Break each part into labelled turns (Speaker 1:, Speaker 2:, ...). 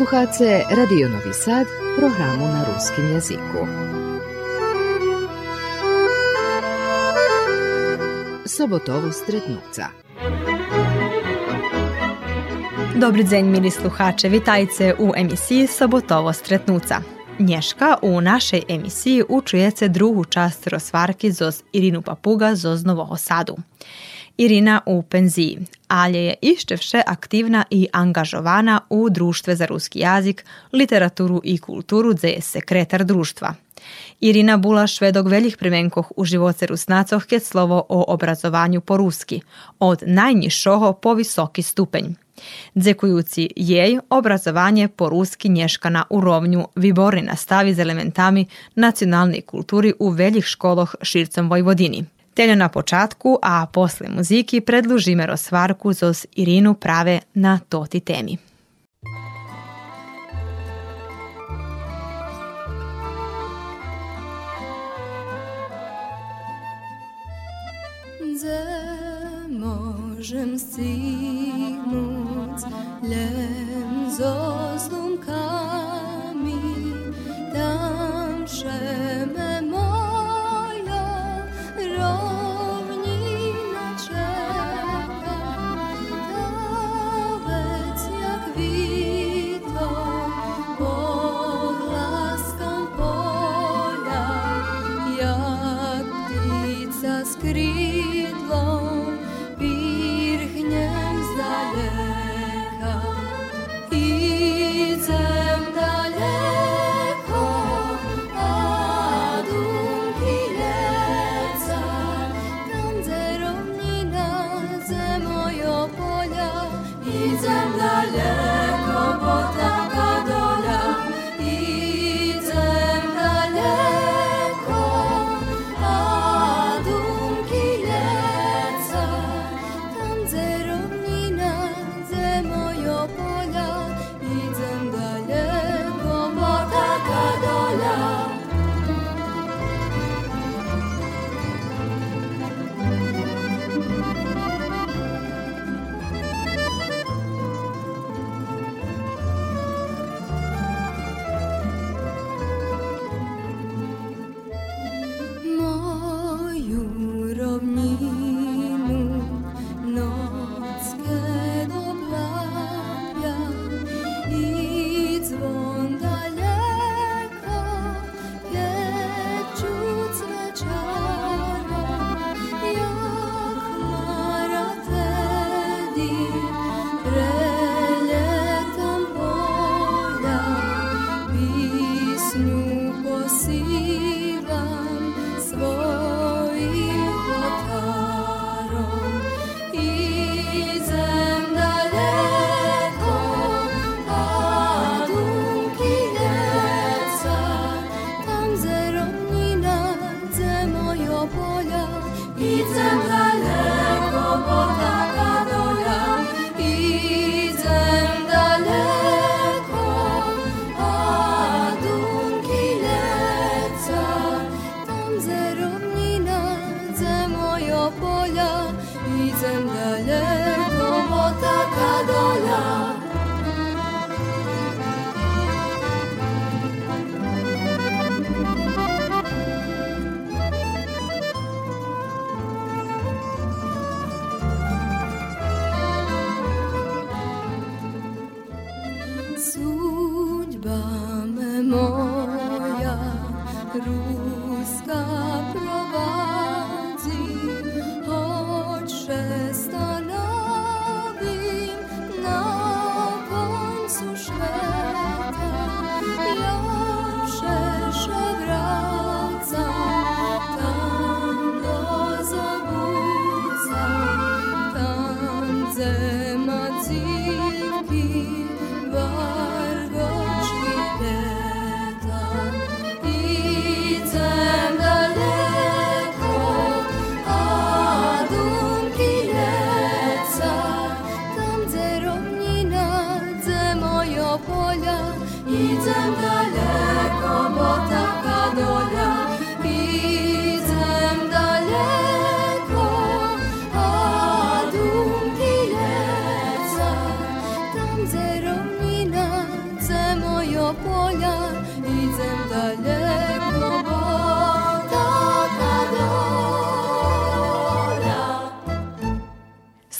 Speaker 1: Slušate Radio Novi Sad, programu na ruskim jeziku. Sobotovo stretnuca.
Speaker 2: Dobri dzenj, mili sluhače, vitajce u emisiji Sobotovo stretnuca. Nješka u našej emisiji učujece drugu čast rozvarki zoz Irinu Papuga zoz Novoho Sadu. Irina u penziji, ali je iščevše aktivna i angažovana u Društve za ruski jazik, literaturu i kulturu, gdje je sekretar društva. Irina bula švedog veljih premenkoh u živoce Rusnacoh ke slovo o obrazovanju po ruski, od najnižšoho po visoki stupenj. Dzekujuci jej obrazovanje po ruski nješka na urovnju Vibori nastavi z elementami nacionalnej kulturi u veljih školoh šircom Vojvodini. Teljo na počatku, a posle muziki predlužime rozvarku zos Irinu prave na toti temi.
Speaker 3: Možem stignut lem zo s-a scris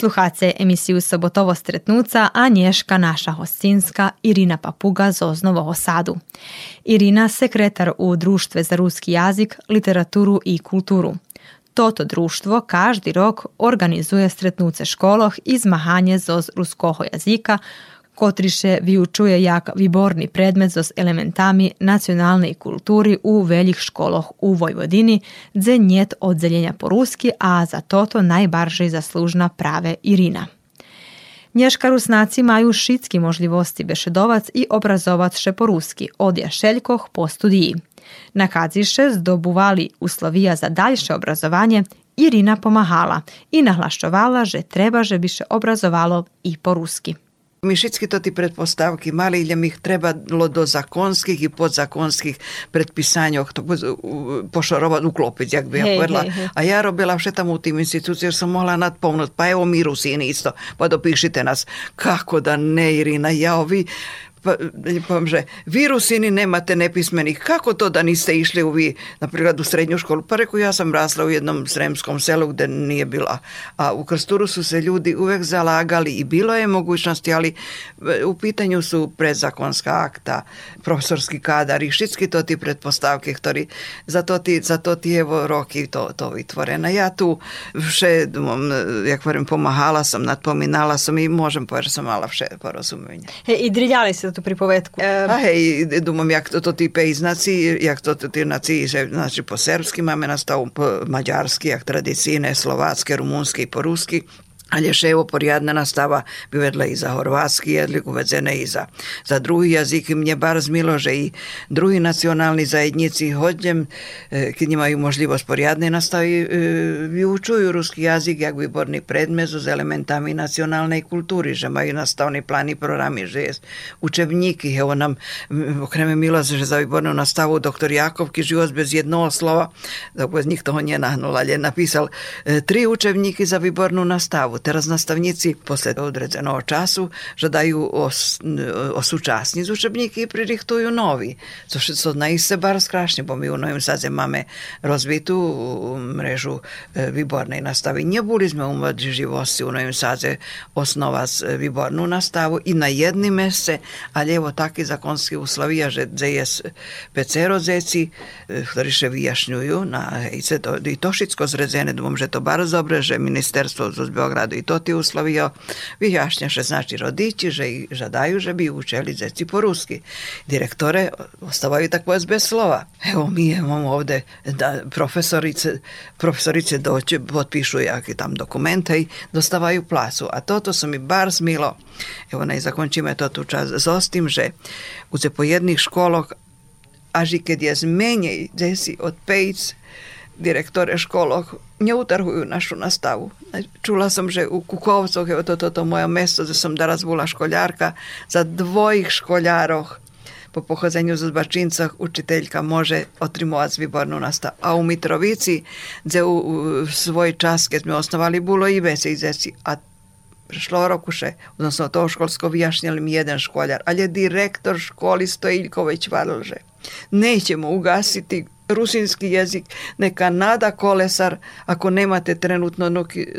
Speaker 2: Sluhace emisiju Sobotovo stretnuca, a nješka naša hostinska Irina Papuga z Oznovoho sadu. Irina sekretar u Društve za ruski jazik, literaturu i kulturu. Toto društvo každi rok organizuje stretnuce školoh i zmahanje zoz ruskoho jazika, kotriše vyučuje jak viborni predmet zoz elementami nacionalnej kulturi u veljih školoh u Vojvodini, dze njet odzeljenja po ruski, a za toto najbarže zaslužna prave Irina. Nješka Rusnaci maju šitski možljivosti bešedovac i obrazovac še po ruski, od jašeljkoh po studiji. Na kadziše zdobuvali uslovija za daljše obrazovanje, Irina pomahala i nahlašovala, že treba, že bi še obrazovalo i po ruski.
Speaker 4: Mi všetky to tí predpostavky mali, iljem ih trebalo do zakonskih i podzakonskih predpisanjoh to pošorovati, uklopiti, jak bi ja povedala. A ja robila vše tam u tim institucijama, jer sam mogla nadpomnut, pa evo mi Rusini isto, pa dopišite nas. Kako da ne, Irina, ja ovi pa, že vy Rusini nemate nepismenih, kako to da niste išli u vi, napríklad u srednju školu? Pa reku, ja sam rasla u jednom sremskom selu gde nije bila. A u Krsturu su se ljudi uvek zalagali i bilo je mogućnosti, ali e, u pitanju su predzakonska akta, profesorski kadar i všetky to ti pretpostavke, za to ti, za to ti evo roky to, to vytvorené. Ja tu dúmam, jak hovorím, pomáhala som, nadpomínala som i povedať, že som mala vše porozumenie.
Speaker 2: He, I driljali se tu pripovetku. E,
Speaker 4: A hej, думам, як то, то ті пейзнаці, як то, то ті наці, že, znači po srpski máme nastavu, po mađarski, jak tradicijne, slovatske, rumunski i po ruski, Алеше его порядна настава биведла и за хорватски јазик, увезена и за, за други јазик и мне бар змиложе и други национални заедници хођем, е, кад имају можливост порядне настави, е, ви учују руски јазик јак виборни предмет со елементами националне култури, же мају наставни плани програми, же јас учебники, ево нам окреме милост же за виборну наставу доктор Јаков, ки живот без едно слова, док без никто го не нагнул, але написал три учебники за виборну наставу, teraz nastavnici posle određenog času žadaju os, osučasni učebnike i pririhtuju novi. Co što se od njih se bo mi u Novim Sadze mame rozvitu um, mrežu e, wybornej nastawy. Nie byliśmy u młodzi żywosti u Novim Sadze osnovac e, wyborną nastavu i na jedni mesce, ali evo taki zakonski uslovija, že jest pecero zeci, e, ktoryše vyjašnjuju na i to, i to šitsko zrezene, dvom, že to bardzo dobre, že ministerstvo z Beograda Beogradu i to ti uslovio vyjašnja, že znači rodiči, že i žadaju, že bi učeli zeci po ruski. Direktore ostavaju tako bez slova. Evo mi imamo ovde da profesorice, profesorice doće, potpišu jaki tam dokumente i dostavaju placu. A toto su mi bar smilo. Evo naj zakončíme to tu čas s tim, že u zapojedných školok až i keď je zmenej desi od pejc direktore školok neutarhujú našu nastavu. Čula som, že u Kukovcoch, evo toto to, to moje mesto, kde som daraz bola školjárka, za dvojich školjároch po pochodzeniu zo Zbačincoch učiteľka môže otrimovať výbornú nastavu. A u Mitrovici, kde u, u svoj čas, keď sme osnovali, bolo i veci zeci. A prešlo rokuše, odnosno toho školsko vyjašnjali mi jedan školjar, ali je direktor školi Stojiljković varil, že nećemo ugasiti rusinski jezik, neka nada kolesar, ako nemate trenutno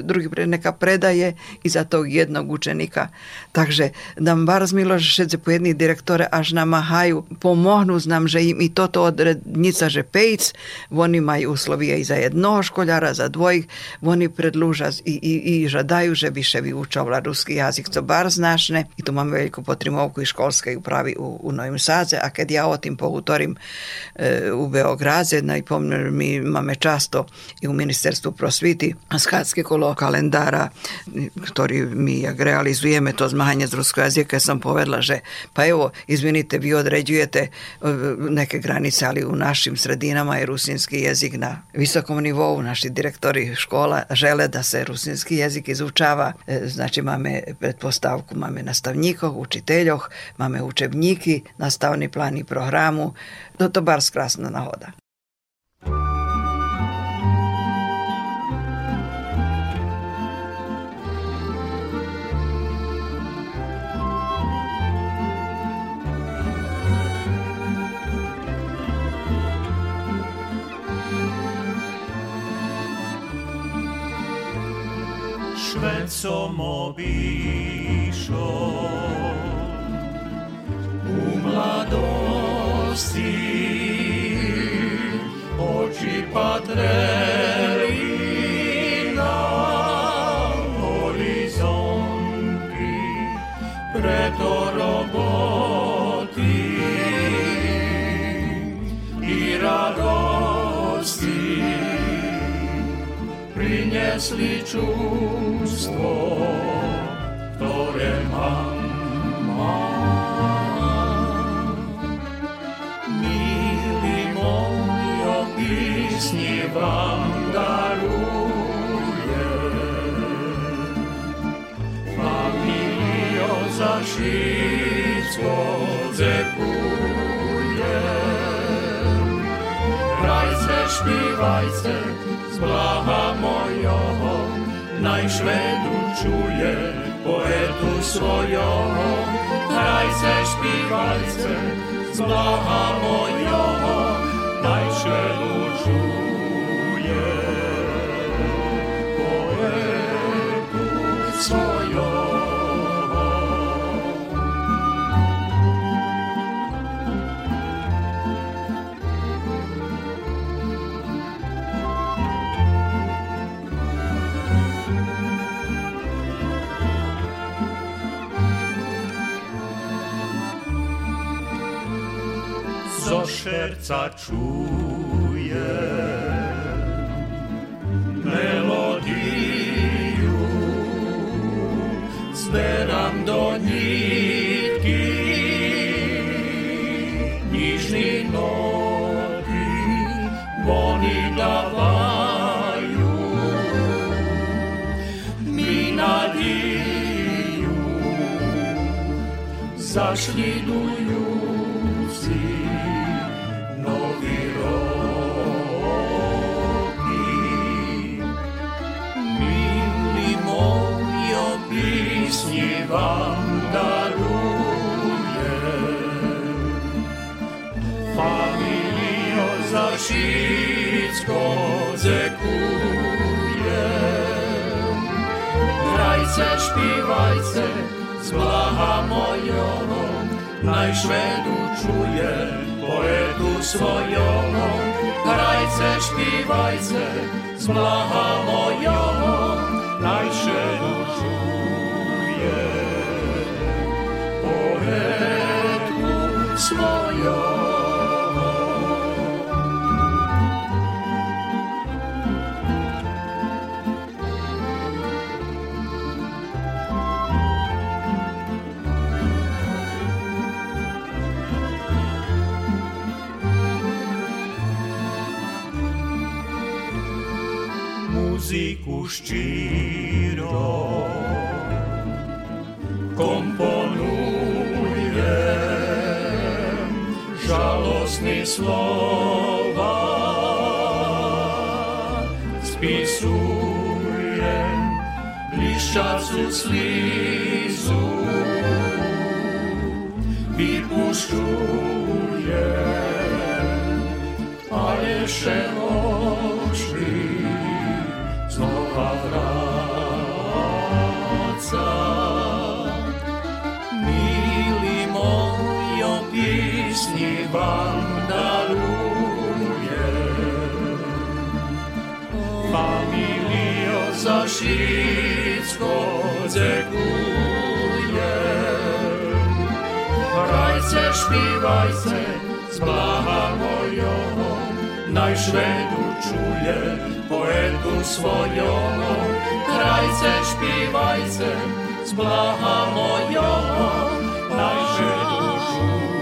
Speaker 4: drugi pre, neka predaje i za tog jednog učenika. Takže nam bar zmilo, že šedze po jedni direktore až namahaju, pomohnu nam, že im i toto odrednica, že pejc, oni maju uslovije i za jednoho školjara, za dvojih, oni predluža i, i, i žadaju, že bi še vyučovala ruski jazik, co bar znašne i tu máme veliku potrimovku i školskej upravi u, u Novim Sadze, a kad ja o tim pohutorim e, u Beograd, razredna i pomner, mi máme často i u Ministerstvu prosviti skátske kolo kalendara, ktorý mi jak realizujeme to zmahanje z ruskog jazika, sam povedla, že pa evo, izvinite, vi određujete e, neke granice, ali u našim sredinama je rusinski jezik na visokom nivou. Naši direktori škola žele da se rusinski jezik izučava. E, Znači, máme pretpostavku, máme nastavníkov, učiteľoch, máme učebníky, nastavni plan i programu. No to bar skrasna nahoda.
Speaker 5: Svet som obišo. U mladosti oči patreli na horizonti preto roboti i radosti принесли чувство, которое мама. Милый мой, песни вам дарует, Фамилию зашить Zepuje, rajce, śpiewajce, blaha mojego, najszwedu czuje poetu swojego. Hrajce, śpiewajce, z blaha mojego, najszwedu czuje poetu swojego. Šerca čuje. Melodiju zberam do nitki. Nižni nogi voni davaju. Mi nadiju zašljiduju vam daruje. Familio za všetko dzekuje. Hrajce, śpiewajce, z blaha mojego, najszwedu czuje poetu swojego. Hrajce, śpiewajce, z blaha mojego, swojego. muziku ščiro slova spisuje blišćacu slizu vypušťuje Aleše oči znova vráca. Milí mojo daruje. Familio za všetko ďakujem. Hrajce, špívajce, s Blaha mojom, najšvedu čuje poetu svojom. Hrajce, špívajce, s Blaha mojom, najšvedu čuje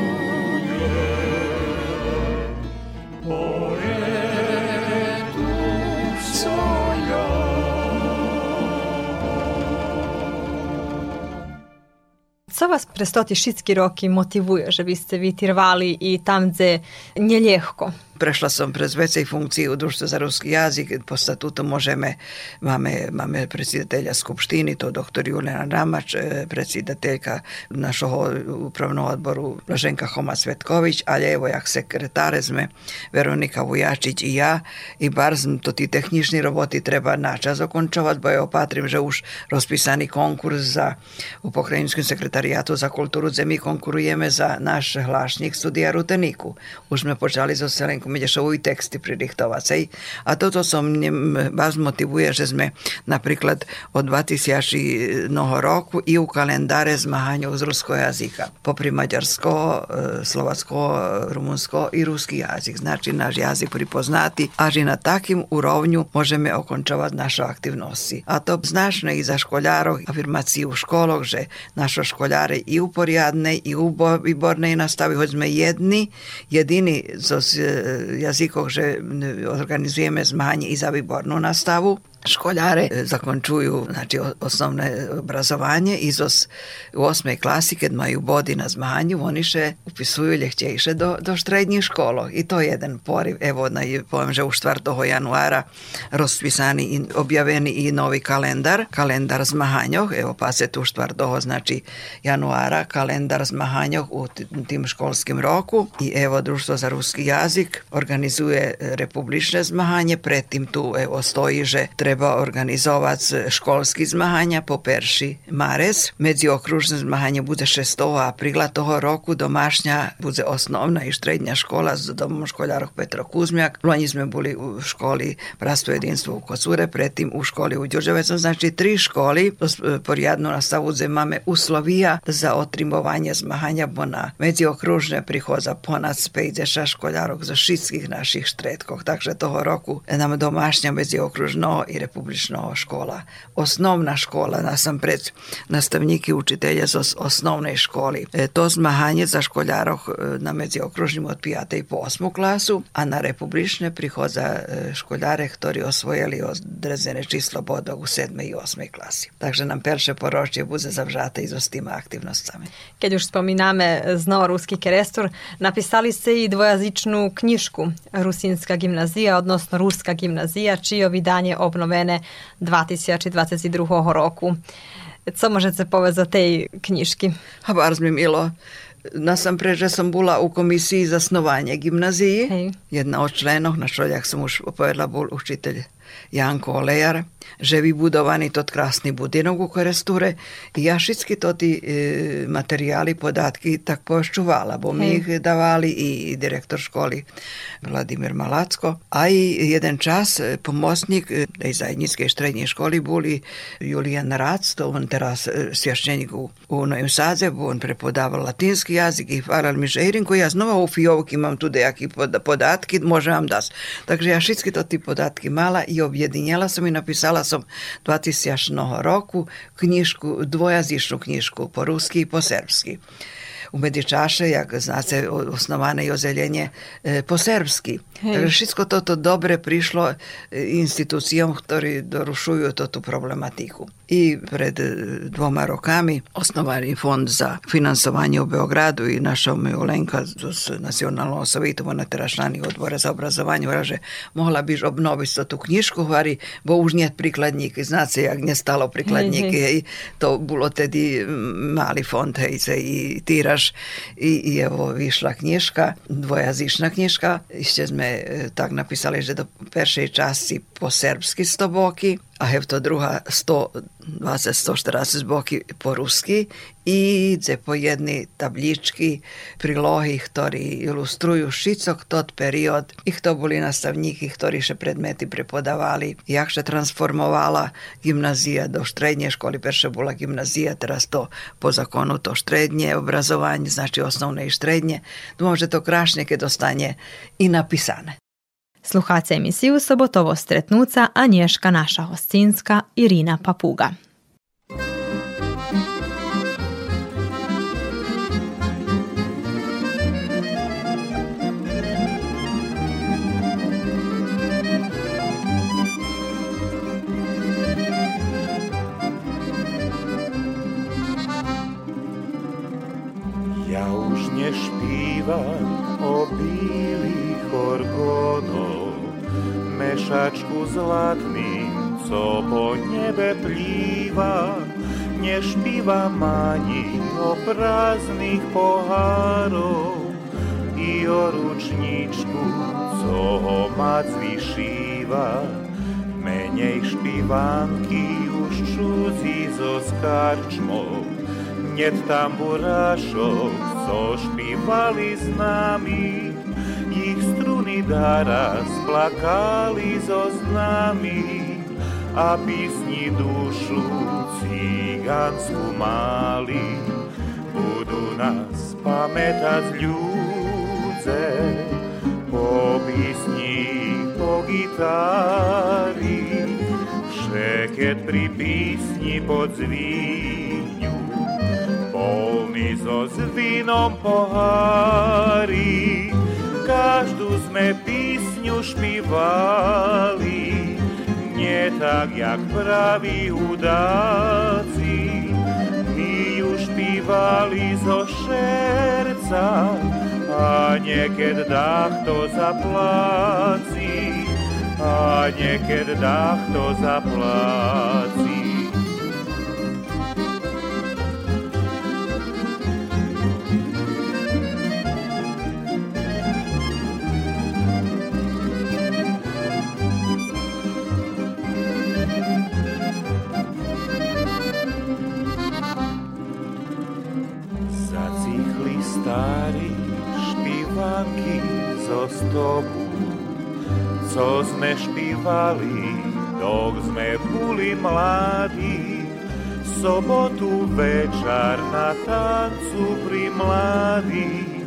Speaker 2: przez to te wszystkie roki motywuje, żebyście wytrwali i tam, gdzie nielekko.
Speaker 4: Prešla som pres vecej funkcii u Društva za ruski jazik. Po statutu možeme, máme, máme predsjedatelja Skupštini, to doktor Julijana Ramač, e, predsjedateljka našoho upravnog odboru Blaženka Homa Svetković, ali evo jak sekretare sme Veronika Vujačić i ja i bar znam to ti tehnični roboti treba načas zakončovat, bo je opatrim že už rozpisani konkurs za u pokrajinskom za kulturu, gdje mi konkurujeme za naš hlašnik studija Ruteniku. Už sme počali so Selenkom Medešovu i teksty pririchtovacej. A toto som vás motivuje, že sme napríklad od 2000 roku i u kalendáre zmahaňov z ruského jazyka. Popri maďarsko, e, slovacko, rumunsko i ruský jazyk. Znači náš jazyk pripoznati, až i na takým úrovňu môžeme okončovať naše aktivnosti. A to značne i za školjárov afirmáciu v školoch, že naše školjare i u poriadnej, i výbornej nastavi, hoď sme jedni, jedini zo jazykoch, že organizujeme zmahanie i za výbornú nastavu školjare zakončuju znači, osnovne obrazovanje i zos u osmej klasi kad maju bodi na zmanju oni še upisuju ljehtjejše do, do štrednjih školo i to je jedan poriv evo na, povem že u 4. januara rozpisani i objaveni i novi kalendar kalendar zmahanjoh evo pa se tu 4. znači januara kalendar zmahanjoh u tim školskim roku i evo društvo za ruski jazik organizuje republične zmahanje pretim tu evo stoji že treba treba organizovati školski zmahanja po perši Mares. Međuokružne zmahanje bude 6. aprila toho roku. Domašnja bude osnovna i štrednja škola s domom školjarog Petro Kuzmjak. Lonji smo bili u školi Prasto jedinstvo u Kocure, pretim u školi u Đurđevecom. Znači tri školi porjadno nastavu zemame uslovija za otrimovanje zmahanja bona međuokružne prihoza ponac pejdeša školjarog za šitskih naših štretkog. Takže toho roku nam domašnja međuokružno i republična škola. Osnovna škola, pred nastavniki učitelja z osnovnej školi. E, to zmahanje za školjarov e, na medziokružnim od 5. i po 8. klasu, a na republične prihodza e, školjare, ktorí osvojili odrezene číslo bodov u 7. i 8. klasi. Takže nam perše poročje bude zavžate i s tima aktivnosťami.
Speaker 2: Keď už spomíname znova ruski kerestor, napisali ste i dvojazičnú knižku Rusinska gimnazija, odnosno Ruska gimnazija, čije vydanie obnove fenomene 2022 roku. Co možete povedať za tej knižky?
Speaker 4: Habár mi milo. Nasampreže som bola u komisiji za snovanje gimnaziji. Hej. Jedna od členov, na šoljah som už povedala, bol učiteľ Janko Olejar, že vybudovaný tot krásny budinok u Koresture i ja všetky to ti e, materijali, podatky tak poščuvala, bo mi ih davali i, direktor školi Vladimir Malacko, a i jeden čas e, pomocnik e, tej zajednickej štrednje školi boli Julijan Rac, to on teraz e, svjašćenik u, u Novim Sadzebu, on prepodaval latinski jazik i hvalal mi že Irinko, ja znova u Fijovki imam tu dejaki podatki, može vam das. Takže ja všetky to ti podatky mala i objedinjala sam i napisala sam 2000 roku knjižku, dvojazičnu knjižku po ruski i po srpski. U Medičaše, jak znate, osnovane i ozeljenje e, po srpski. Všetko toto dobre prišlo e, institucijom, ktorí dorušujú toto problematiku. I pred e, dvoma rokami osnovali fond za finansovanje u Beogradu i naša Olenka z nacionalnog savjetu na terašani odbora za obrazovanje že mohla biš obnoviti tu knjižku, hvari, bo už nije prikladnik, znate jak nje stalo prikladnik, hej, to bilo tedi mali fond, hej, i tiraž i, i evo višla knjižka, dvojazična knjižka, ešte sme E, tak napísali, že do peršej časti po serbsky 100 a to druhá 120-140 boky po rusky i dze po jedni tabličky, prilohy, ktorí ilustrujú šicok tot period. Ich to boli nastavníky, ktorí še predmety prepodávali. Jak še transformovala gimnazija do štrednje školy. Perše bola gimnazija, teraz to po zakonu to štrednje obrazovanje, znači osnovne i štrednje. Dúfam, že to krašne, keď dostane i napisane.
Speaker 2: Sluhace emisiju Sobotovo stretnuca Anješka naša hostinska Irina Papuga.
Speaker 6: Mešačku zlatným, co po nebe plýva, nešpívam ani o prázdnych pohárov i o ručníčku, co ho mať vyšíva. Menej špívánky už čúzi zo skarčmov, net tamburášov, co špívali s nami, ich struny dara splakali zo znami a písni dušu cigánsku mali. Budú nás pamätať ľudze po písni, po gitári, všeket pri písni pod zvíňu, polný so zvinom pohári, každú sme písňu špívali, nie tak, jak praví hudáci. My ju špívali zo šerca a nieked dách to zapláci. A nieked dách to zapláci. Zo stopu, co sme špívali, dok sme boli mladí. Sobotu večer na tancu pri mladí,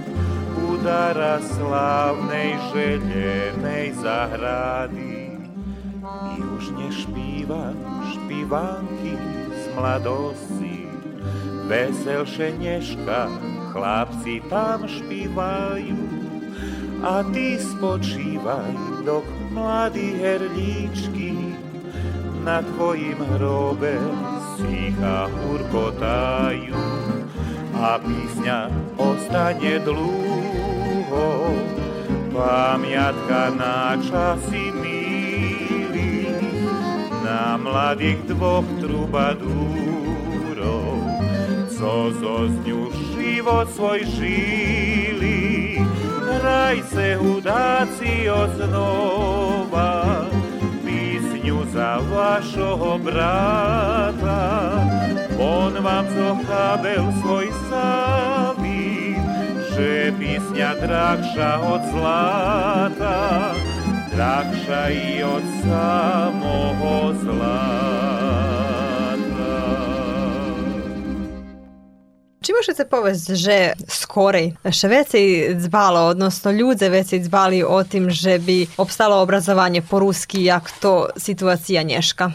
Speaker 6: udara slávnej želenej zahrady. I už nešpívam špívanky z mladosti, veselšie nežka, chlapci tam špívajú. A ty spočívaj, dok mladí herlíčky na tvojim hrobe sticha hurkotajú. A písňa ostane dlúho, pamiatka na časy milí, na mladých dvoch trubadúrov, co zo zňu život svoj žili. Hrajce hudáci oznova, písňu za vašoho brata. On vám zo chábel svoj sáví, že písňa drahša od zlata, drahša i od samoho zlata.
Speaker 2: Možete povesti, že skorej še veci dzbalo, odnosno ľudze veci dzbali o tim, že bi obstalo obrazovanje po ruski, jak to situacija nješka?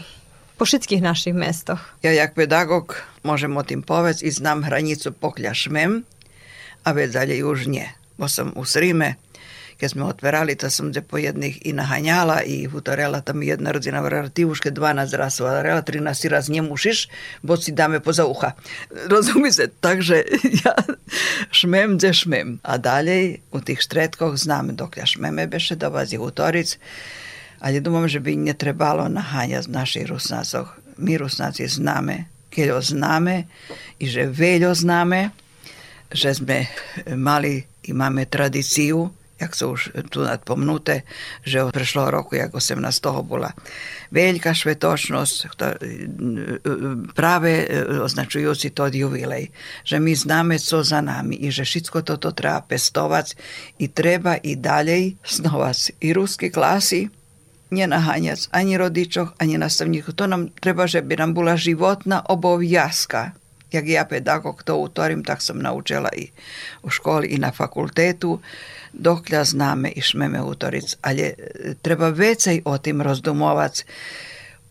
Speaker 2: Po všetkých našich mestoch.
Speaker 4: Ja jak pedagog môžem o tým povedať i znam hranicu poklja šmem, a dalje už nie. Bo sam u Srime, keď sme otverali, to sam po jednih i nahanjala i hutorela tam jedna rodzina vrela, ti uške 12 raz vrela, 13 raz nje bo si dame poza uha. Razumi se, takže ja šmem gdje šmem. A dalje u tih štretkoh znam dok ja šmeme beše, dolazi hutoric, ali dumam, že bi nje trebalo nahanja naših rusnacoh. Mi rusnaci zname, keľo známe i že veľo známe, že sme mali i máme tradíciu jak sú už tu nadpomnuté, že od prešlého roku, jak 18. bola veľká švetočnosť, e, e, práve e, označujúci to jubilej, že my známe, co za nami i že všetko toto treba pestovať i treba i ďalej snovať i ruské klasy, nenaháňať ani rodičov, ani nastavníkov. To nám treba, že by nám bola životná obovязka Jak ja pedagog to utorim, tak som naučila i u školi i na fakultetu, dokľa známe i šmeme utoric. Ale treba vecej o tým rozdumovať,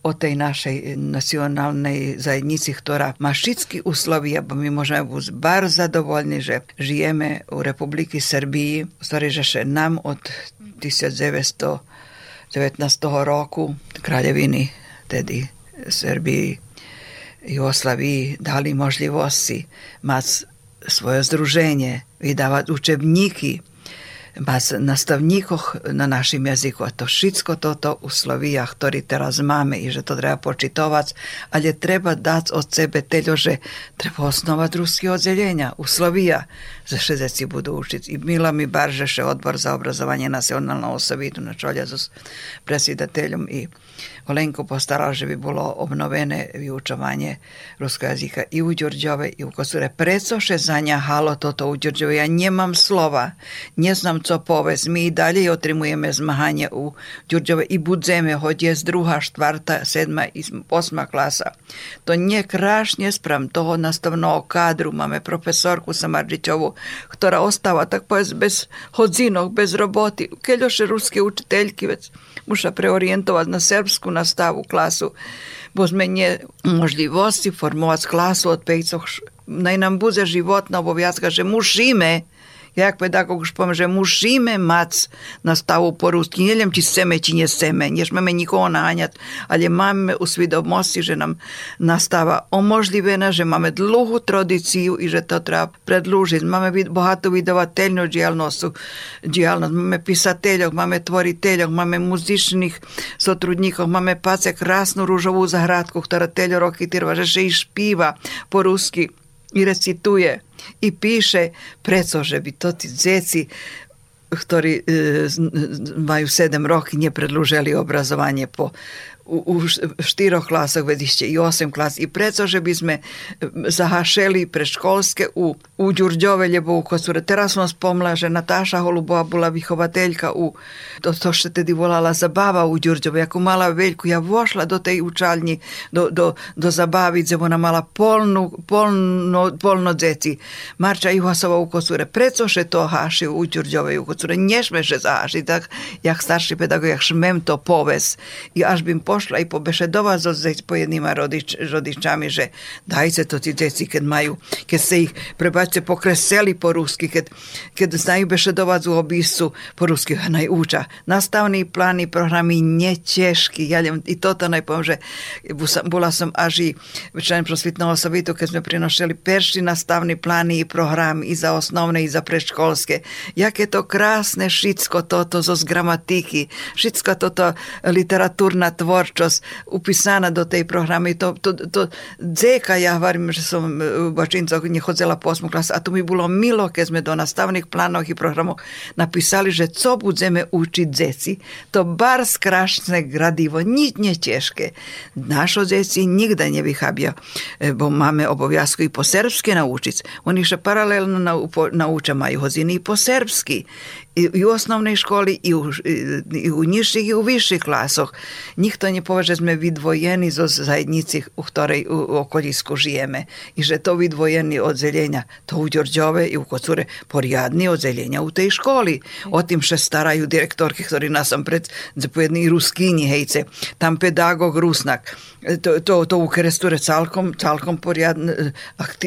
Speaker 4: o tej našej nacionálnej zajednici, ktorá má všetky uslovia, bo my môžeme byť bar zadovoľní, že žijeme u Republiky Srbiji, ktorý že nám od 1900 19. roku kraljevini, tedy Srbiji, Jugoslaviji dali možljivosti mať svoje združenje, vydávať učebníky, mať nastavníkoch na našim jazyku. A to všetko toto u Slovíjach, ktorý teraz máme i že to treba počitovať, ale treba dať od sebe teľo, že treba osnovať ruské oddelenia u Slovija, že šedeci budú učiť. I Mila mi Baržeše, odbor za obrazovanie nacionálneho osobitu na čolja s predsjedateljom i Olenko postaral, že by bolo obnovené vyučovanie ruského jazyka i u Ďurďove, i u Kosure. Precože zaňahalo toto u Ďurďove? Ja nemám slova, co Kopcopove. My i dalje otrimujemy u Đurđeve i budzemy, choć jest druga, czwarta, siedma i osma klasa. To nie kraśnie spram toho nastavného kadru. Mamy profesorku Samardžićovu, która ostała, tak powiedz, bez chodzinok, bez roboti. Keljoše ruske učiteljki već muša preorijentovati na srpsku nastavu klasu, bo zmenje možljivosti formovati klasu od pejcoh naj bude životna obovjazka, že musíme Як педагог поможе, мусимо мати наставу по-русски. Не лем, чи семе, чи не семе, ніж ми нікого наганять, але маємо у свідомості, що нам настава оможливена, що маємо довгу традицію і що то треба предложити. Маємо багато видавательну діяльність, діяльність. маємо писателів, маємо творителів, маємо музичних сотрудників, маємо паце красну ружову заградку, яка тель роки тирва, що ще і шпіва по-русски. I recituje i piše, pretože by to tí djeci ktorí e, majú 7 roky, nepredlúžili obrazovanie po u, u štyroch klasoch, veď ešte i 8 klas. I preto, že by sme zahašeli predškolské u, u Ďurďove, lebo u Kocure. Teraz som spomla, že Natáša Holubová bola vychovateľka u, to, to što tedy volala zabava u Ďurďove. Ako mala veľkú, ja vošla do tej učalni, do, do, do zabavice, ona mala polnu, polno, polno deti. Marča Ihasova u Kocure. Preto, že to haši u Ďurďove u Kocure. Nešme, že zahaši, tak, jak starší pedagog, jak šmem to poves. I až bym po došla i pobešedova za pojednima rodič, rodičami, že dajte to ti deci kad maju, kad se ih prebace pokreseli po ruski, kad, kad znaju bešedovac u obisu po ruski, ona uča. Nastavni plan i ja ljem, i to to najpomže. Bula sam aži član prosvitno osobitu kad smo prinošeli perši nastavni plani i program i za osnovne i za predškolske. Jak to krasne šitsko toto zos gramatiki, šitsko toto literaturna tvor, tvorčosť upisaná do tej programy. To, to, to dzeka, ja hovorím, že som v Bačincoch nechodzela po 8 klas a to mi bolo milo, keď sme do nastavných plánov i programov napísali, že co budeme učiť deci, to bar skrašné gradivo, nič neťažké. Našo deci nikda nevychabia, e, bo máme obowiązku i po serbsky naučiť. Oni še paralelno nauča majú hodiny i po serbsky i u osnovnej školi, i u, i u nižších, i u vyšších klasoch. Nikto nepovie, že sme vydvojení zo zajednici, u ktorej u okolisku žijeme. I že to vydvojení odzelenia, to u Ďorďove i u Kocure poriadni odzelenia u tej školi. O tým še starajú direktorky, ktorí nás som pred zapojední ruskíni, hejce. Tam pedagog Rusnak. To, to, to u Kresture celkom, celkom poriadne,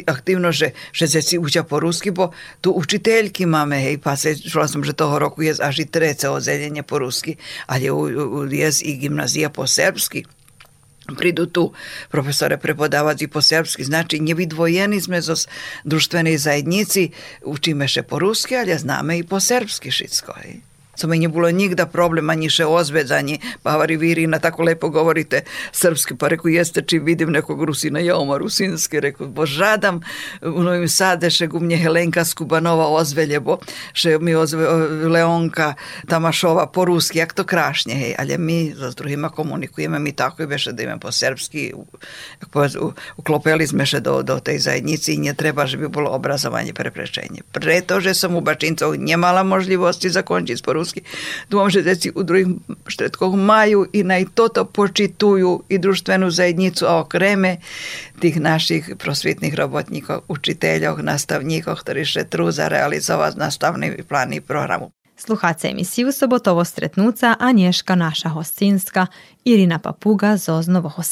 Speaker 4: aktivno, že, že si učia po rusky, bo tu učiteľky máme, hej, pa se, som, že toho roku je až i trece odzeljenje po ruski, ali je i gimnazija po srpski prídu tu profesore prepodávať po serbsky. Znači, nevydvojení sme zo društvenej zajednici, učíme še po rusky, ale známe i po serbsky všetko. Co mi nie bilo nigda problem, ani še ozvedzaní. Pavari Virina, tako lepo govorite srpski. Pa reku, jeste či vidim nekog Rusina, ja oma rusinski. Reku, bo žadam u Novim Sade, še gu mnje Helenka Skubanova ozvelje, bo še mi ozve, Leonka Tamašova po ruski, jak to krašnje, hej. Ale mi za drugima komunikujeme, mi tako i beše da po srpski. Uklopili sme še do, do tej zajednici i nie treba, že by bolo obrazovanie preprečenje. Pretože som u Bačincov nemala možlivosti zakončiť po ruski. Deti u druhých štretkoch majú i naj toto počitujú i društvenu zajednicu a okreme tých našich prosvitných robotníkov, učiteľov, nastavníkov, ktorí šetrú za realizovať nastavný plány programu.
Speaker 2: Sluchace emisiju Sobotovo stretnuca Anješka naša hostinska Irina Papuga z Oznovoho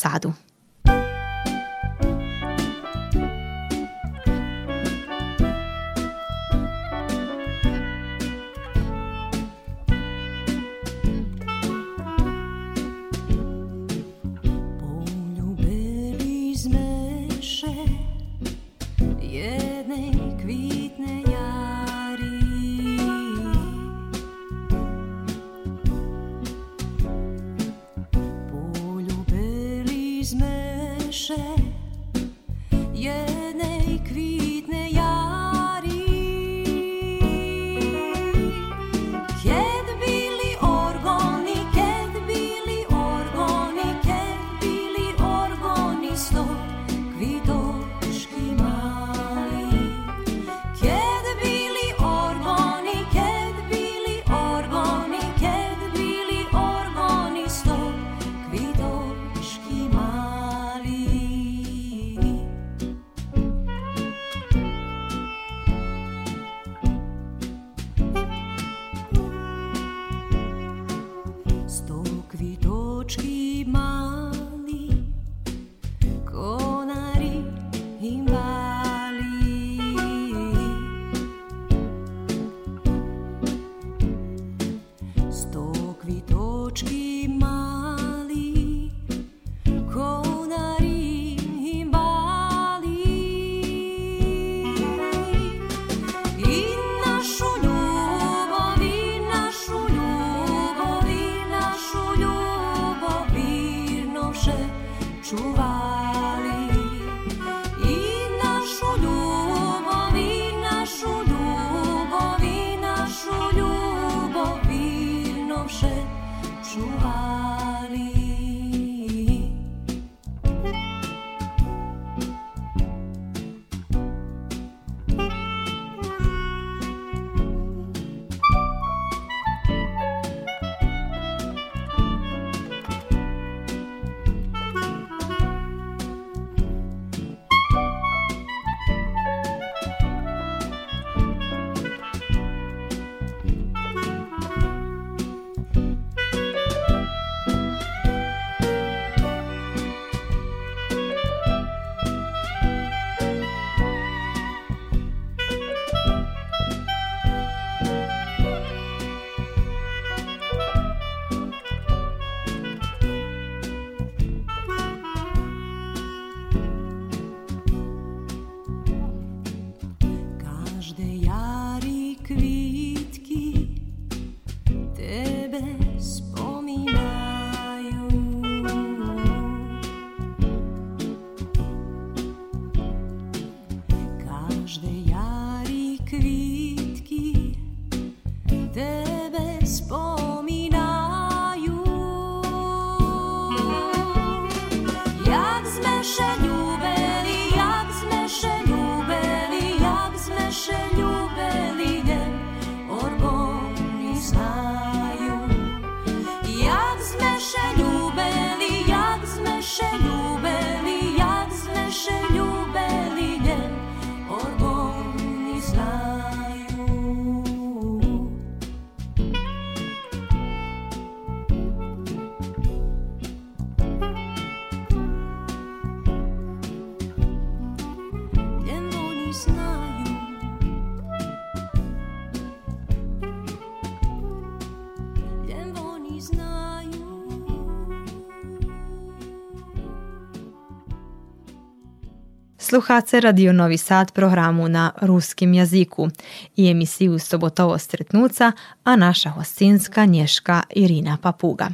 Speaker 2: Sluhace Radio Novi Sad programu na ruskim jaziku i emisiju Sobotovo stretnuca, a naša hostinska nješka Irina Papuga.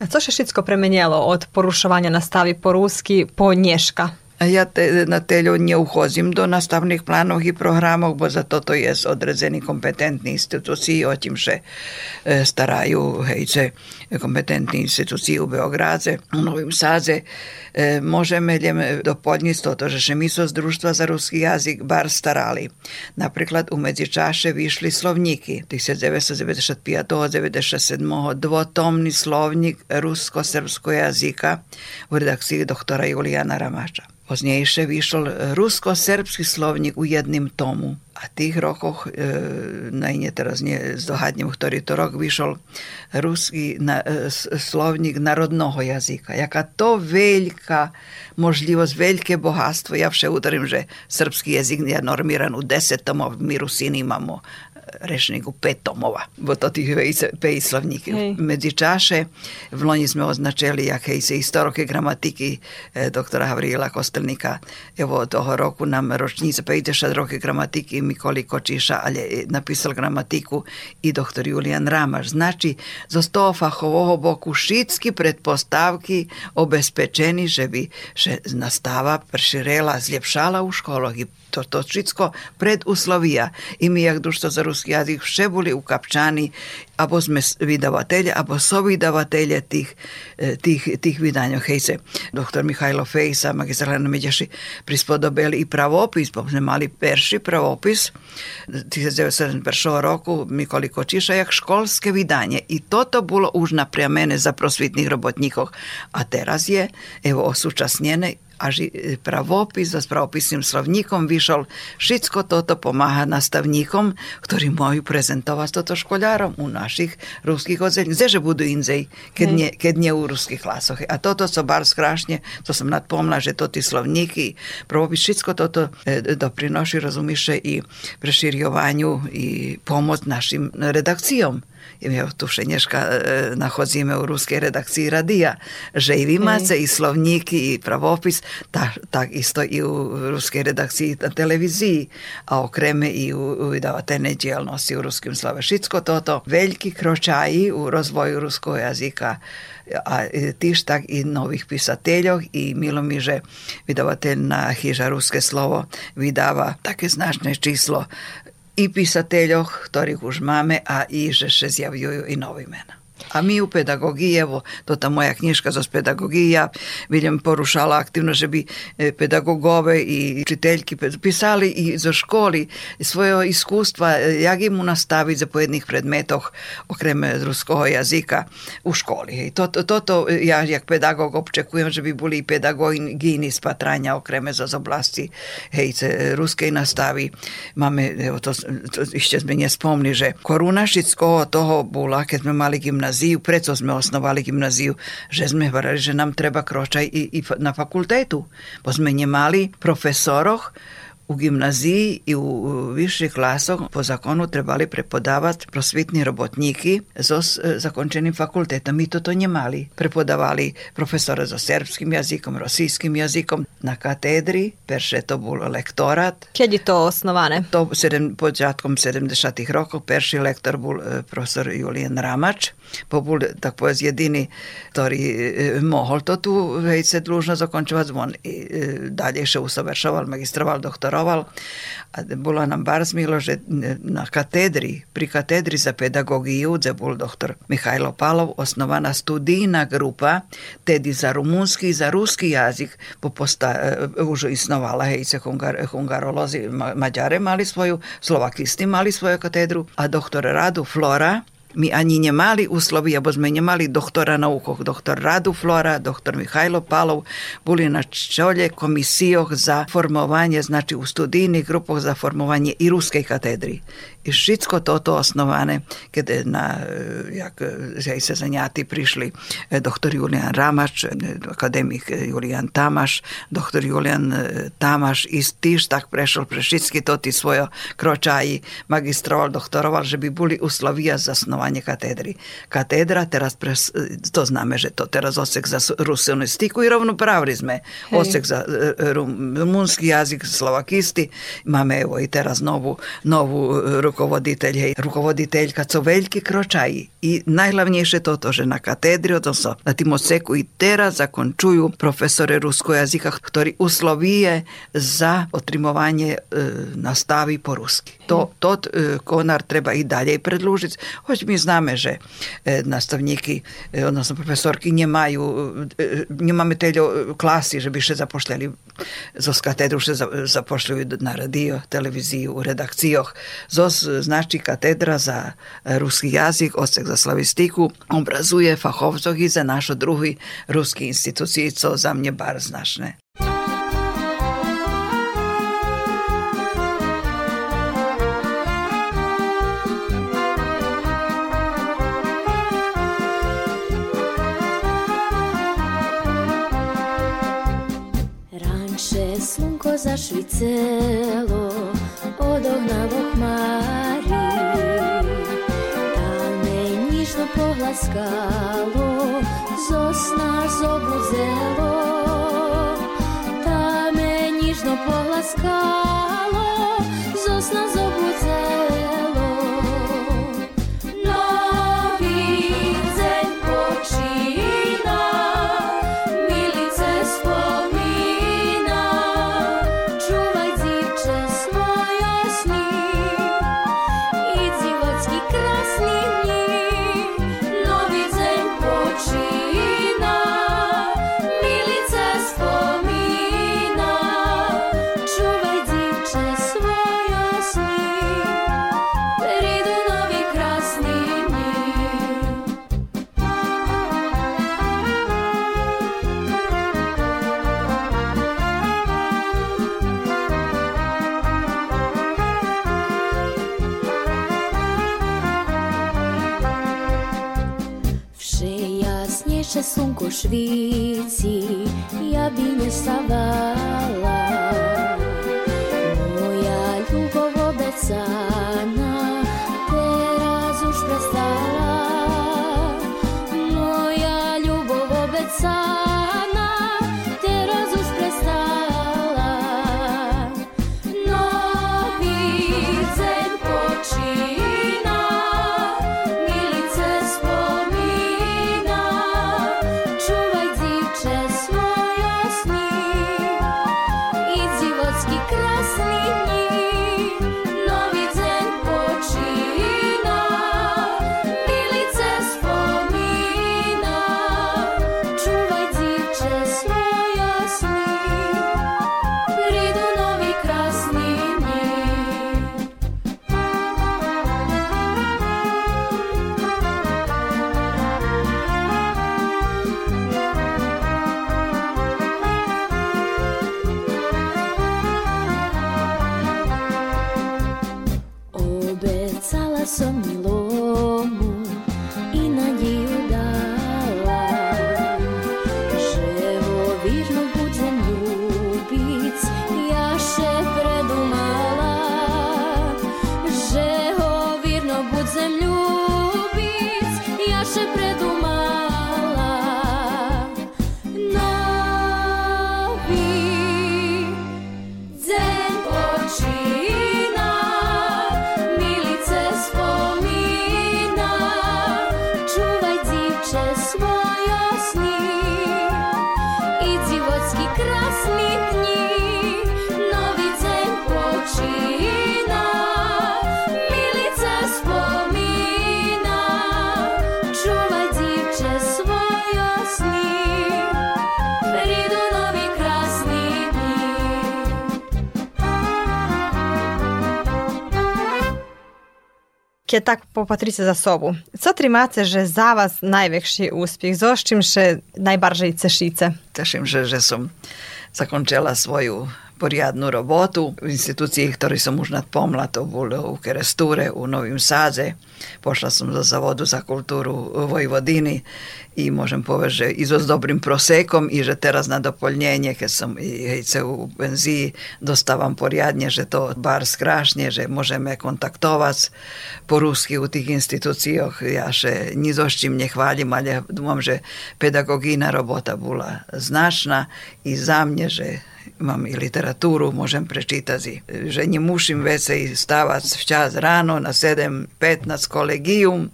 Speaker 2: A co się wszystko premenjelo od porušovanja nastavi po ruski po nješka?
Speaker 4: Ja te, na telju nie uchodzim do nastavnih planov i programov, bo za toto je odrezeni kompetentni instituciji, o tim še e, staraju hejce kompetentni instituciji u Beogradze, u Novim Sadze. E, možeme ljem dopodnjiť toto, že še mi so z Društva za ruski jazik bar starali. Napriklad u medzičaše višli slovniki 1995-97 dvotomni slovnik rusko-srpsko jazika u redakciji doktora Julijana Ramača. Poznejšie vyšol rusko-serbský slovník u jedným tomu. A tých rokoch, e, najne teraz nie zdohadnem, ktorý to rok, vyšol ruský na, e, slovník narodného jazyka. Jaká to veľká možlivosť, veľké bohatstvo. Ja vše udarím, že srpský jazyk je normiran u 10 tomov, my Rusini imamo rečníku 5 tomova, bo to tých pej slovníky.
Speaker 2: Hej.
Speaker 4: Medzi čaše v Loni sme označili, jak hej, se historike gramatiky e, doktora Havrila Kostelnika. Evo toho roku nam ročnica 50 roke gramatiky Mikoli Kočiša, ale je napísal gramatiku i doktor Julian Ramaš. Znači, zo fachového boku všetky predpostavky obezpečení, že by že nastava prširela, zljepšala u školoch i to, to všetko preduslovia. I mi, jak društvo za ruski jazik, vše boli ukapčani, abo sme vydavatelje, abo so vydavatelje tih, eh, tih, tih vydanja. Hej se, doktor Mihajlo Fejsa, Helena Medjaši, prispodobili i pravopis, bo sme mali perši pravopis 1971 roku Mikoli Kočiša, jak školske vydanje. I toto bolo už naprija mene za prosvitnih robotnikov. A teraz je, evo, osúčasnjene a ži, pravopis so pravopisným slovníkom vyšol. Všetko toto pomáha nastavníkom, ktorí majú prezentovať toto školárom u našich ruských odzelí. Kdeže budú inzej, keď, nie, keď nie u ruských klasoch. A toto so bar skrášne, to som nadpomla, že to tí slovníky, pravopis, všetko toto e, doprinoši, rozumiše, i preširjovanju i pomoc našim redakcijom. Ja tu Šenješka e, nachodzíme u ruskej redakciji radija, že i vimace, i slovníky, i pravopis, tak, tak isto i u ruskej redakciji na televiziji, a okreme i u, u vydavateljnej djelnosti u ruskim slove. Všetko toto veľký kročaji u rozvoju ruskog jazika a e, tiž tak i novih pisateljov i milo mi, že vydavateljna hiža Ruske slovo vydava také značné číslo i pisateljoh, ktorých už máme, a i že še zjavljuju i novi imena. A mi u pedagogiji, evo, to ta moja knjiška za pedagogiju, ja vidim porušala aktivno, že bi e, pedagogove i učiteljki pisali i za školi svoje iskustva, e, jak im nastaviti za pojednih predmetoh okrem e, ruskog jazika u školi. I to, to, to, to ja jak pedagog občekujem, že bi bili i pedagogini spatranja okreme za oblasti hejce ruske i nastavi. Mame, evo, to, to išće mi nje spomni, že korunašic toho bula, kad smo mali gimnaziju gymnaziju, preto sme osnovali gymnaziju, že sme hovorili, že nám treba kročaj i, i na fakultetu, bo sme nemali profesoroch, u gimnaziji i u viših klasoch po zakonu trebali prepodavati prosvitni robotniki z zakončenim fakultetom. Mi to to njemali. Prepodavali profesora za serbskim jazikom, rosijskim jazikom na katedri, perše to bilo lektorat.
Speaker 7: Keď je to osnovane?
Speaker 4: To sedem, počatkom 70. rokov perši lektor bol profesor Julian Ramač, bo bol tak povedz jedini, ktorý mohol to tu vejce dlužno zakončovať zvon i dalje še usavršoval, magistroval, doktor doktoral, a bolo nám bar zmilo, že na katedri, pri katedri za pedagogiju, kde bol doktor Mihajlo Palov, osnovana studijna grupa, tedy za rumunski i za ruski jazik, po posta, už isnovala, hejce hungar, hungarolozi, mađare mali svoju, slovakisti mali svoju katedru, a doktor Radu Flora, mi ani nemali uslovi, bo sme nemali doktora naukoh, doktor Radu Flora, doktor Mihajlo Palov, boli na čolje komisijoh za formovanje, znači u studijnih grupoh za formovanje i ruske katedri. I všetko toto osnovane, keď na, jak že se zanjati prišli doktor Julian Ramač, akademik Julian Tamaš, doktor Julian Tamaš i tiž tak prešol pre všetky toti svojo kročaji, magistroval, doktoroval, že by boli uslovija za osnovanje katedri. Katedra teraz, pres, to zname, že to teraz osek za rusionistiku i rovnopravni sme. Hej. Osek za rumunski jazik, slovakisti. Máme evo i teraz novu, novu rukovoditelj, hej, rukovoditeljka, co veljki kročaji. I najglavnejše toto, že na katedri, odnosno na tim odseku i teraz zakončuju profesore ruskog jazika, ktorí uslovije za otrimovanje e, nastavi po ruski. To, to e, konar treba i dalje predlužiti. Hoć mi zname, že e, nastavniki, e, odnosno profesorki nemajú, nemáme teľo klasy, že by še zapošljali zo katedru, še zapošljuju na radio, televiziju, u redakcijoh. ZOS znači katedra za ruski jazik, odsek za slavistiku, obrazuje fahovcov i za našo drugi ruski instituciji, co za mne bar značne.
Speaker 8: Швіцело одогнав хмарі, та не ніжно погласкало, зосна зобузело, та не ніжно погласкало, зосна зобузело. drzwi.
Speaker 2: je tako popatrite za sobu. Co tri macie, że za was największy uspіх? Zo z czym się najbardziej cieszycie?
Speaker 4: Cieszę się, że, że są zakończyła swoją poriadnu robotu v inštitúcii, ktorý som už nadpomla, to bolo u Kerestúre, u Novým Sáze. Pošla som do Zavodu za kultúru Vojvodiny i môžem povedať, že i so s dobrým prosekom i že teraz na doplnenie, keď som i hejce u penzii, dostávam poriadne, že to bar skrášne, že môžeme kontaktovať po rusky u tých inštitúciách. Ja še ni so s čím nechválim, ale dúfam, že pedagogína robota bola značná i za mne, že mám i literatúru, môžem prečítať, že nemusím veci stávať včas ráno na 7.15 kolegium,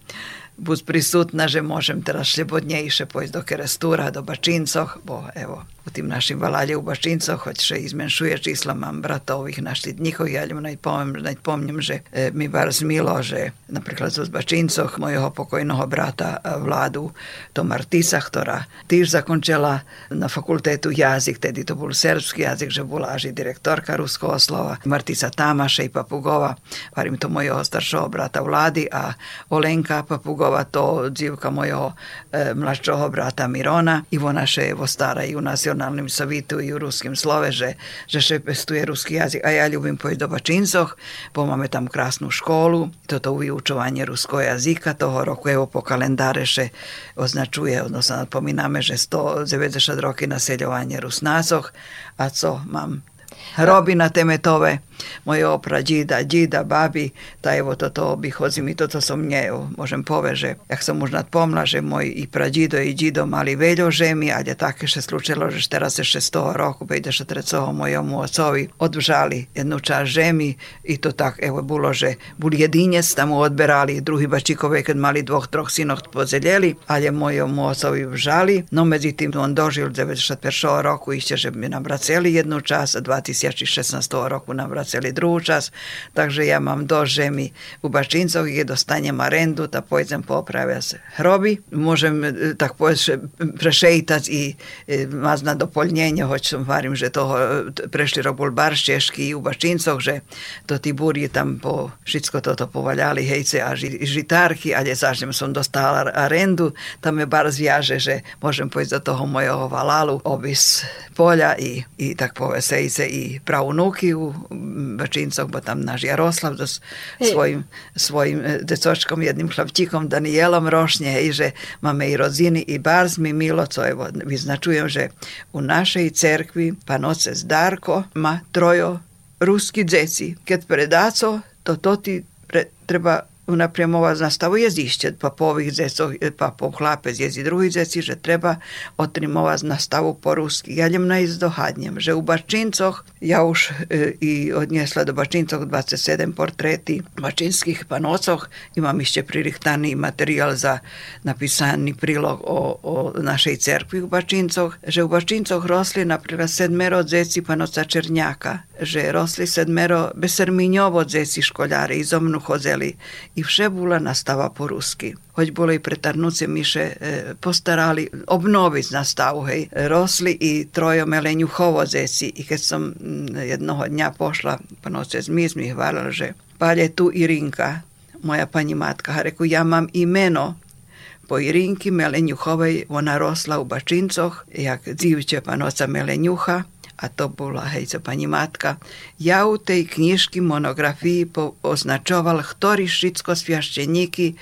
Speaker 4: buď prisutná, že môžem teraz slobodnejšie pojsť do Kerestúra, do Bačíncoch, bo evo, u tým našim valáde u Bačíncoch, hoď še izmenšuje číslo, mám bratov ich na štítnikoch, ja ľujem najpomnem, že e, mi bar zmilo, že napríklad zo Bačíncoch mojho pokojného brata e, vládu to Martisa, ktorá tiež zakončila na fakultetu jazyk, tedy to bol serbský jazyk, že bola až direktorka ruského slova, Martisa Tamaša i Papugova, varím to mojho staršieho brata vlády a Olenka Papugova, to dzivka mojho e, mladšieho brata Mirona i ona še evo stara i u nacionalnim sovitu i u ruskim slove, že, že še pestuje ruski jazik, a ja ljubim pojť do Bačincoch, bo máme tam krásnu školu, toto vyučovanie ruského jazyka toho roku, evo po kalendáre še označuje, odnosno napomíname, že 190 roky naseľovanie Rusnácoch, a co mám hroby na temetove, moje opra džida, džida, babi, da evo to to obihodzim i to to so mnje, evo, možem poveže. Jak sam možda pomlaže moj i prađido i džido mali veljo žemi, ali je tako še slučilo, že teraz je šestoho roku, pa ide štrecoho mojemu ocovi, odvžali jednu čas žemi i to tak, eh, evo, bilo že, bul jedinjec tamo odberali, drugi bačikove kad mali dvoh, troh sinoh podzeljeli, ali je mojemu ocovi vžali, no međutim on dožil 91. roku išće, že mi nam jednu čas, 2016. roku nam celý družas, takže ja mam dość ziemi u Baščincov gdje dostanjem arendu, da pojdem popravlja se hrobi. Možem e, tak prešeitac i e, mazna dopoljnjenje, hoćem varim, že toho e, prešli robulbar Češki i u Baščincov, že to ti burji tam po šitsko toto povaljali hejce, a ži, žitarki, ali zažnjem sam dostala arendu, tam me bar zjaže, že možem pojći do toho mojeho valalu, obis polja i, i tak povesejce i pravunuki u Bačincoch, bo tam náš Jaroslav so svojim, svojim e, decočkom, jedným chlaptíkom Danielom rošne, hej, že máme i rodziny i barz mi milo, co evo, vyznačujem, že u našej cerkvi panoce Darko má trojo ruski dzeci. Keď predaco, to to ti pre, treba unaprijed z nastavu jezišće, pa po ovih zecov, pa po hlape zjezi drugi zeci, že treba otrimova z nastavu po ruski. Ja ljem izdohadnjem, že u Bačincoh, ja už e, i odnjesla do Bačincoh 27 portreti bačinskih panocoh, imam išće pririhtani materijal za napisani prilog o, o našej cerkvi u Bačincoh, že u Bačincoh rosli naprijed sedmero zeci panoca Černjaka, že rosli sedmero beserminjovo zeci školjari izomnu hozeli i vše bula nastava po ruski. Hoć bolo i pretarnuce miše e, postarali obnoviti nastavu, hej. Rosli i trojo melenju hovozeci i kad sam mm, jednoho dnja pošla, pa noce zmiz mi hvala, že palje tu Irinka, moja pani matka, ha reku, ja mam imeno, po Irinki Melenjuhovej, ona rosla u Bačincoh, jak dzivče panoca Melenjuha, a to bola hejca pani matka, ja u tej knižky monografii po, označoval, ktorí všetko sviašteníky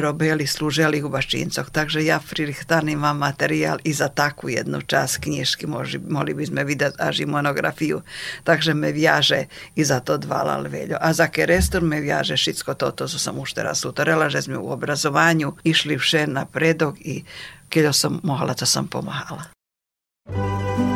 Speaker 4: robili, slúžili v Baščíncoch. Takže ja pririchtaný mám materiál i za takú jednu časť knižky, mohli, mohli by sme vydať až i monografiu. Takže me viaže i za to dva veľo. A za kerestor me viaže všetko toto, co som už teraz utorela, že sme u obrazovanju išli vše napredok i keď som mohla, to som pomáhala. thank you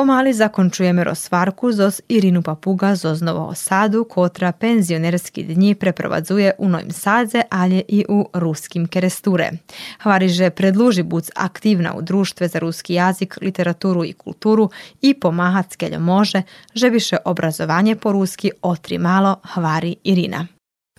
Speaker 2: Pomali zakončujeme rozsvarku zos Irinu Papuga zos Novo Osadu, kotra penzionerski dnji preprovadzuje u Novim Sadze, ali i u ruskim keresture. Hvariže predluži buc aktivna u društve za ruski jazik, literaturu i kulturu i pomahat skeljo može, že više obrazovanje po ruski otri malo Hvari Irina.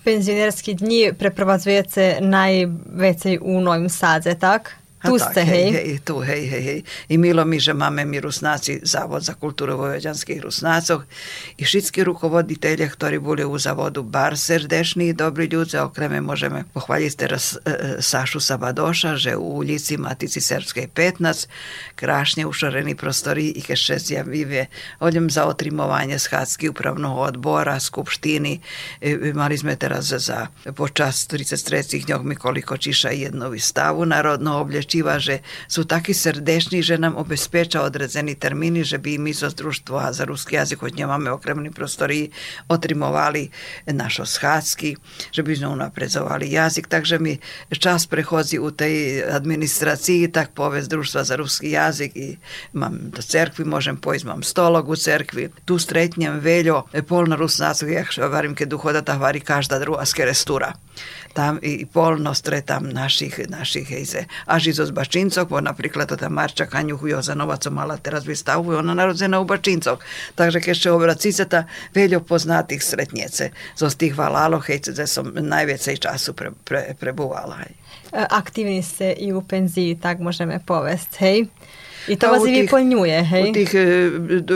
Speaker 2: Penzionerski dnji preprovadzujete najvecej u Novim Sadze, tak? Tu
Speaker 4: tak,
Speaker 2: ste,
Speaker 4: hej,
Speaker 2: hej?
Speaker 4: tu, hej, hej, hej. I milo mi, že máme mi Rusnáci Závod za kultúru vojvođanských Rusnácov i všetky rukovoditelje, ktorí boli u zavodu bar srdešní i dobri ľudze, okreme môžeme pohvaliť teraz e, e, Sašu Sabadoša, že u ulici Matici Srpskej 15 krašne ušorení prostori i ke šest zjavivje odjem za otrimovanje schádzky upravnog odbora, skupštini. E, Mali sme teraz za počas 33 dňoch Mikoliko Čiša jednu výstavu narodno oblečiva, že sú takí srdečni, že nám obezpeča odredzeni termini, že by my zo društva za ruski jazyk, hoď nemáme okremni prostoriji, otrimovali našo schádzky, že by sme unapredzovali jazyk, takže mi čas prechodzi u tej administraciji, tak povez društva za ruski jazyk i mám do cerkvi, môžem pojsť, mám stolog u cerkvi, tu stretnem veľo polno rusnácov, jak varim, keď uhoda, tak varí každá druhá skerestura tam i polno stretam našich, našich hejze. Až i zo Zbačincok, bo napríklad to tam Marča Kaňuchu Jozanova, co mala teraz výstavu, ona narodzená u Bačincoch. Takže keď ešte obracice, ta veľo poznatých stretniece. Zo z tých valáloch, hejce, kde som najviacej času pre, pre, prebúvala. Hej.
Speaker 2: E, Aktivni ste i u penziji, tak možeme povest, hej? I to,
Speaker 4: to
Speaker 2: vás
Speaker 4: tých,
Speaker 2: vyplňuje, hej?
Speaker 4: U tých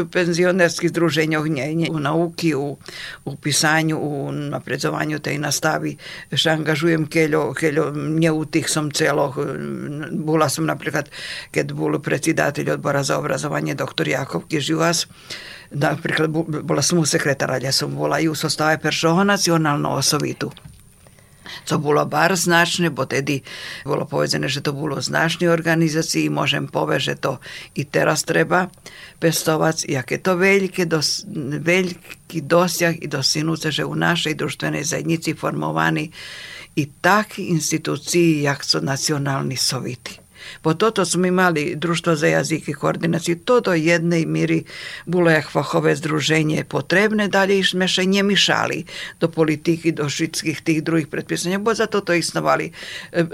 Speaker 4: penzionerských združeniach nie, nie. U nauky, u, u pisanju, u napredovanju tej nastavi še angažujem keljo, keljo nje u tih sam celoh. Bula sam, napriklad, kad bol predsjedatelj odbora za obrazovanje doktor Jakov Kiživas, Napríklad, bola som u sekretara, ja som bola i u sostave personalno osovitu. Co bolo bar značne, bo tedy bolo povedzené, že to bolo značnej organizácii, môžem povedať, že to i teraz treba pestovať, jaké to veľké dos, veľký dosiah i dosinúce, že u našej društvenej zajednici formovaní i takí institúcii, jak sú nacionálni soviti. Bo toto smo imali Društvo za jazik i koordinaciju, to do jednej miri bilo jak fachové združenje potrebne, dalje sme še nie mišali do politiky, do všetkých tých druhých predpisania, bo za toto isnovali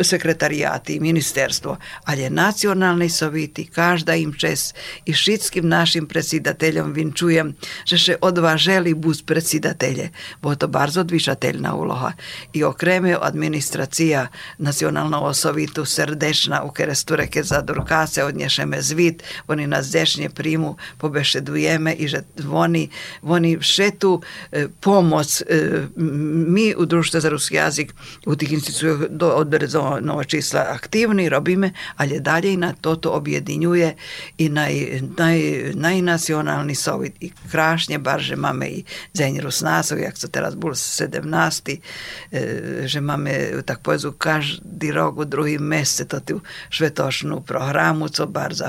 Speaker 4: sekretarijati, ministerstvo. Ale nacionalni soviti, každa im čest i všetkým našim predsjedateljom vinčujem, že še odvaželi bus predsjedatelje, bo to bardzo dvišateljna uloha. I okreme administracija nacionalno osovitu srdečna u keresture, stureke zadrukase, odniesiemy zwit, oni nas ześnie primu, pobeszedujemy i że oni, oni tu e, pomoc. E, mi u Društva za ruski jazik u tih institucijach do odrezonog čísla aktivni robimy, ale dalje i na to to objedinjuje i naj, naj, najnacionalni sovit i krašnje, bar że mamy i Dzień Rusnasov, jak to teraz bol 17, że mamy tak pojezu każdy rok u drugi mesec, to ti u pożytoczną programu, co bardzo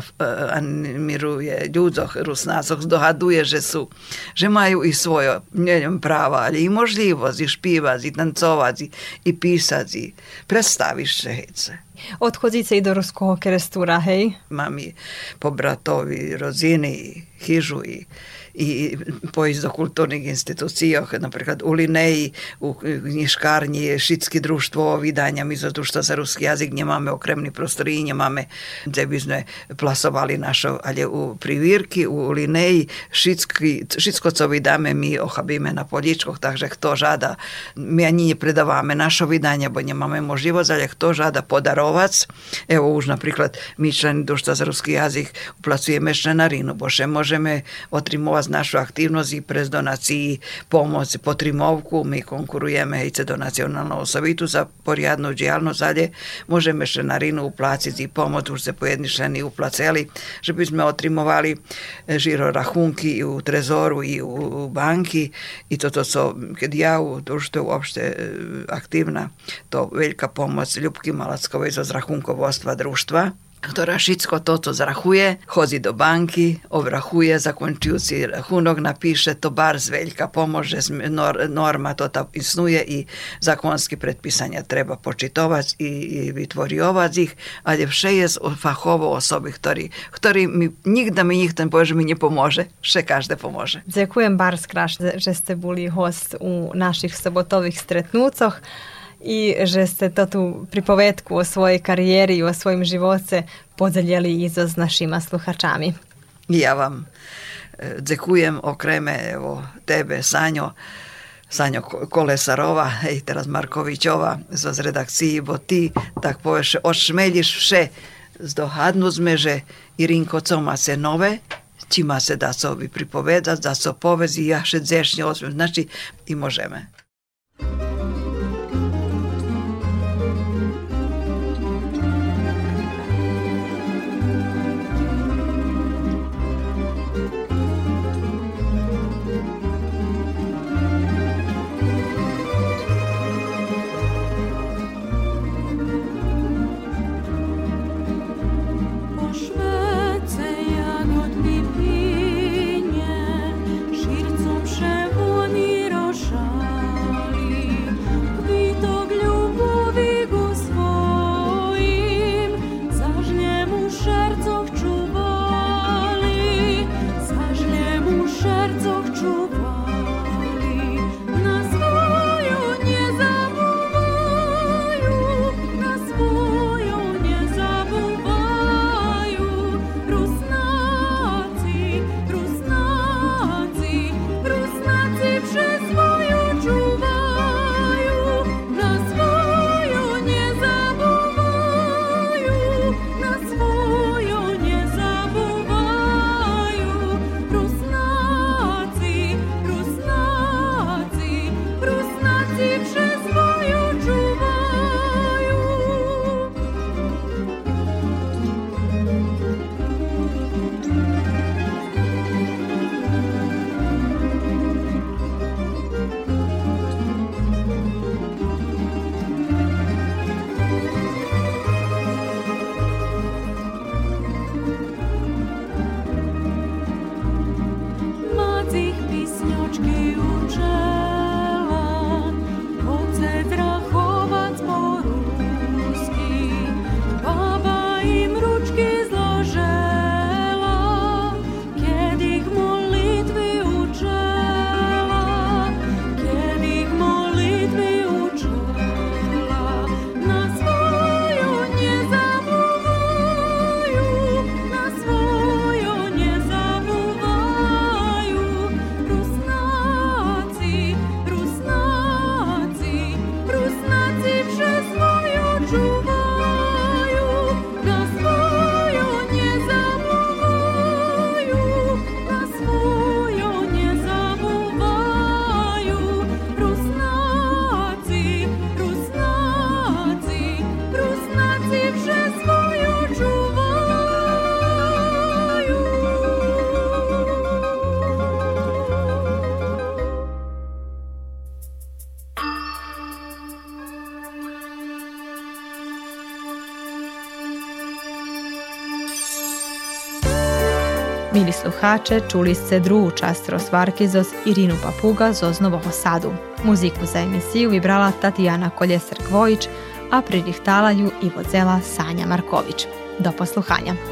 Speaker 4: animiruje dziudzach rusnacach, dohaduje, że są, że mają i swoje, nie wiem, prawa, ale i możliwość, i śpiewać, i tancować, i, i pisać, i przedstawić się hejce.
Speaker 2: Odchodzicie do ruskiego krestura, hej?
Speaker 4: Mam i po bratowi rodziny, i hiżu, i i pojsť do kulturnih institucija, napríklad u Lineji, u knjiškarnji, Šitski društvo vydanja, mi za društvo za ruski jazik nemáme okremni prostori, nemáme, gde by sme plasovali našo, ale u Privirki, u Lineji, Šitski, Šitsko, co vydáme, mi ochabíme na poličkoch, takže kto žada, my ani nepredáváme našo vydanie, bo nemáme možlivosť, ale kto žada podarovac, evo už napríklad my členi društva za ruski jazik uplacujeme členarinu, bo še môžeme otrimovať našu aktivnosť i prez donaciji pomoc po trimovku, my konkurujeme hejce do nacionalnog osovitu za poriadnu džijalnost, ale možeme členarinu uplatiti i pomoć, už se pojedni členi uplaceli, že by sme otrimovali žiro rahunki i u trezoru i u, banki. I toto co, kad ja u društvu uopšte e, aktivna, to veljka pomoć Ljubki Malackovej za zrahunkovodstva društva,
Speaker 3: ktorá všetko toto zrachuje, chodí do banky, ovrachuje, zakončujúci rachunok, napíše to bar zveľka, pomôže, nor, norma to tam isnuje i zakonské predpisania treba počitovať i, i vytvoriovať ich, ale vše je z fachovo osoby, ktorí, ktorí mi, nikda mi nikto povie, že mi nepomôže, vše každé pomôže.
Speaker 2: Ďakujem bar skraš, že ste boli host u našich sobotových stretnúcoch i že ste to tu pripovetku o svojej karijeri i o svojim živoce podeljeli i so s našima sluhačami.
Speaker 3: Ja vam e, dzekujem okreme evo, tebe, Sanjo, Sanjo Kolesarova i teraz Markovićova z redakciji, bo ti, tak povieš, odšmeliš vše, zdohadnu sme, že Irinko, co ma se nove, či ma se da sobi pripovedať, da so povezi, ja še dzešnje osmem, znači i možeme.
Speaker 2: Sluhače, čuli ste drugu čast rozvarki zos Irinu Papuga z Novog Sadu. Muziku za emisiju vibrala Tatijana Koljeser-Kvojić, a pririhtala ju i vodzela Sanja Marković. Do posluhanja.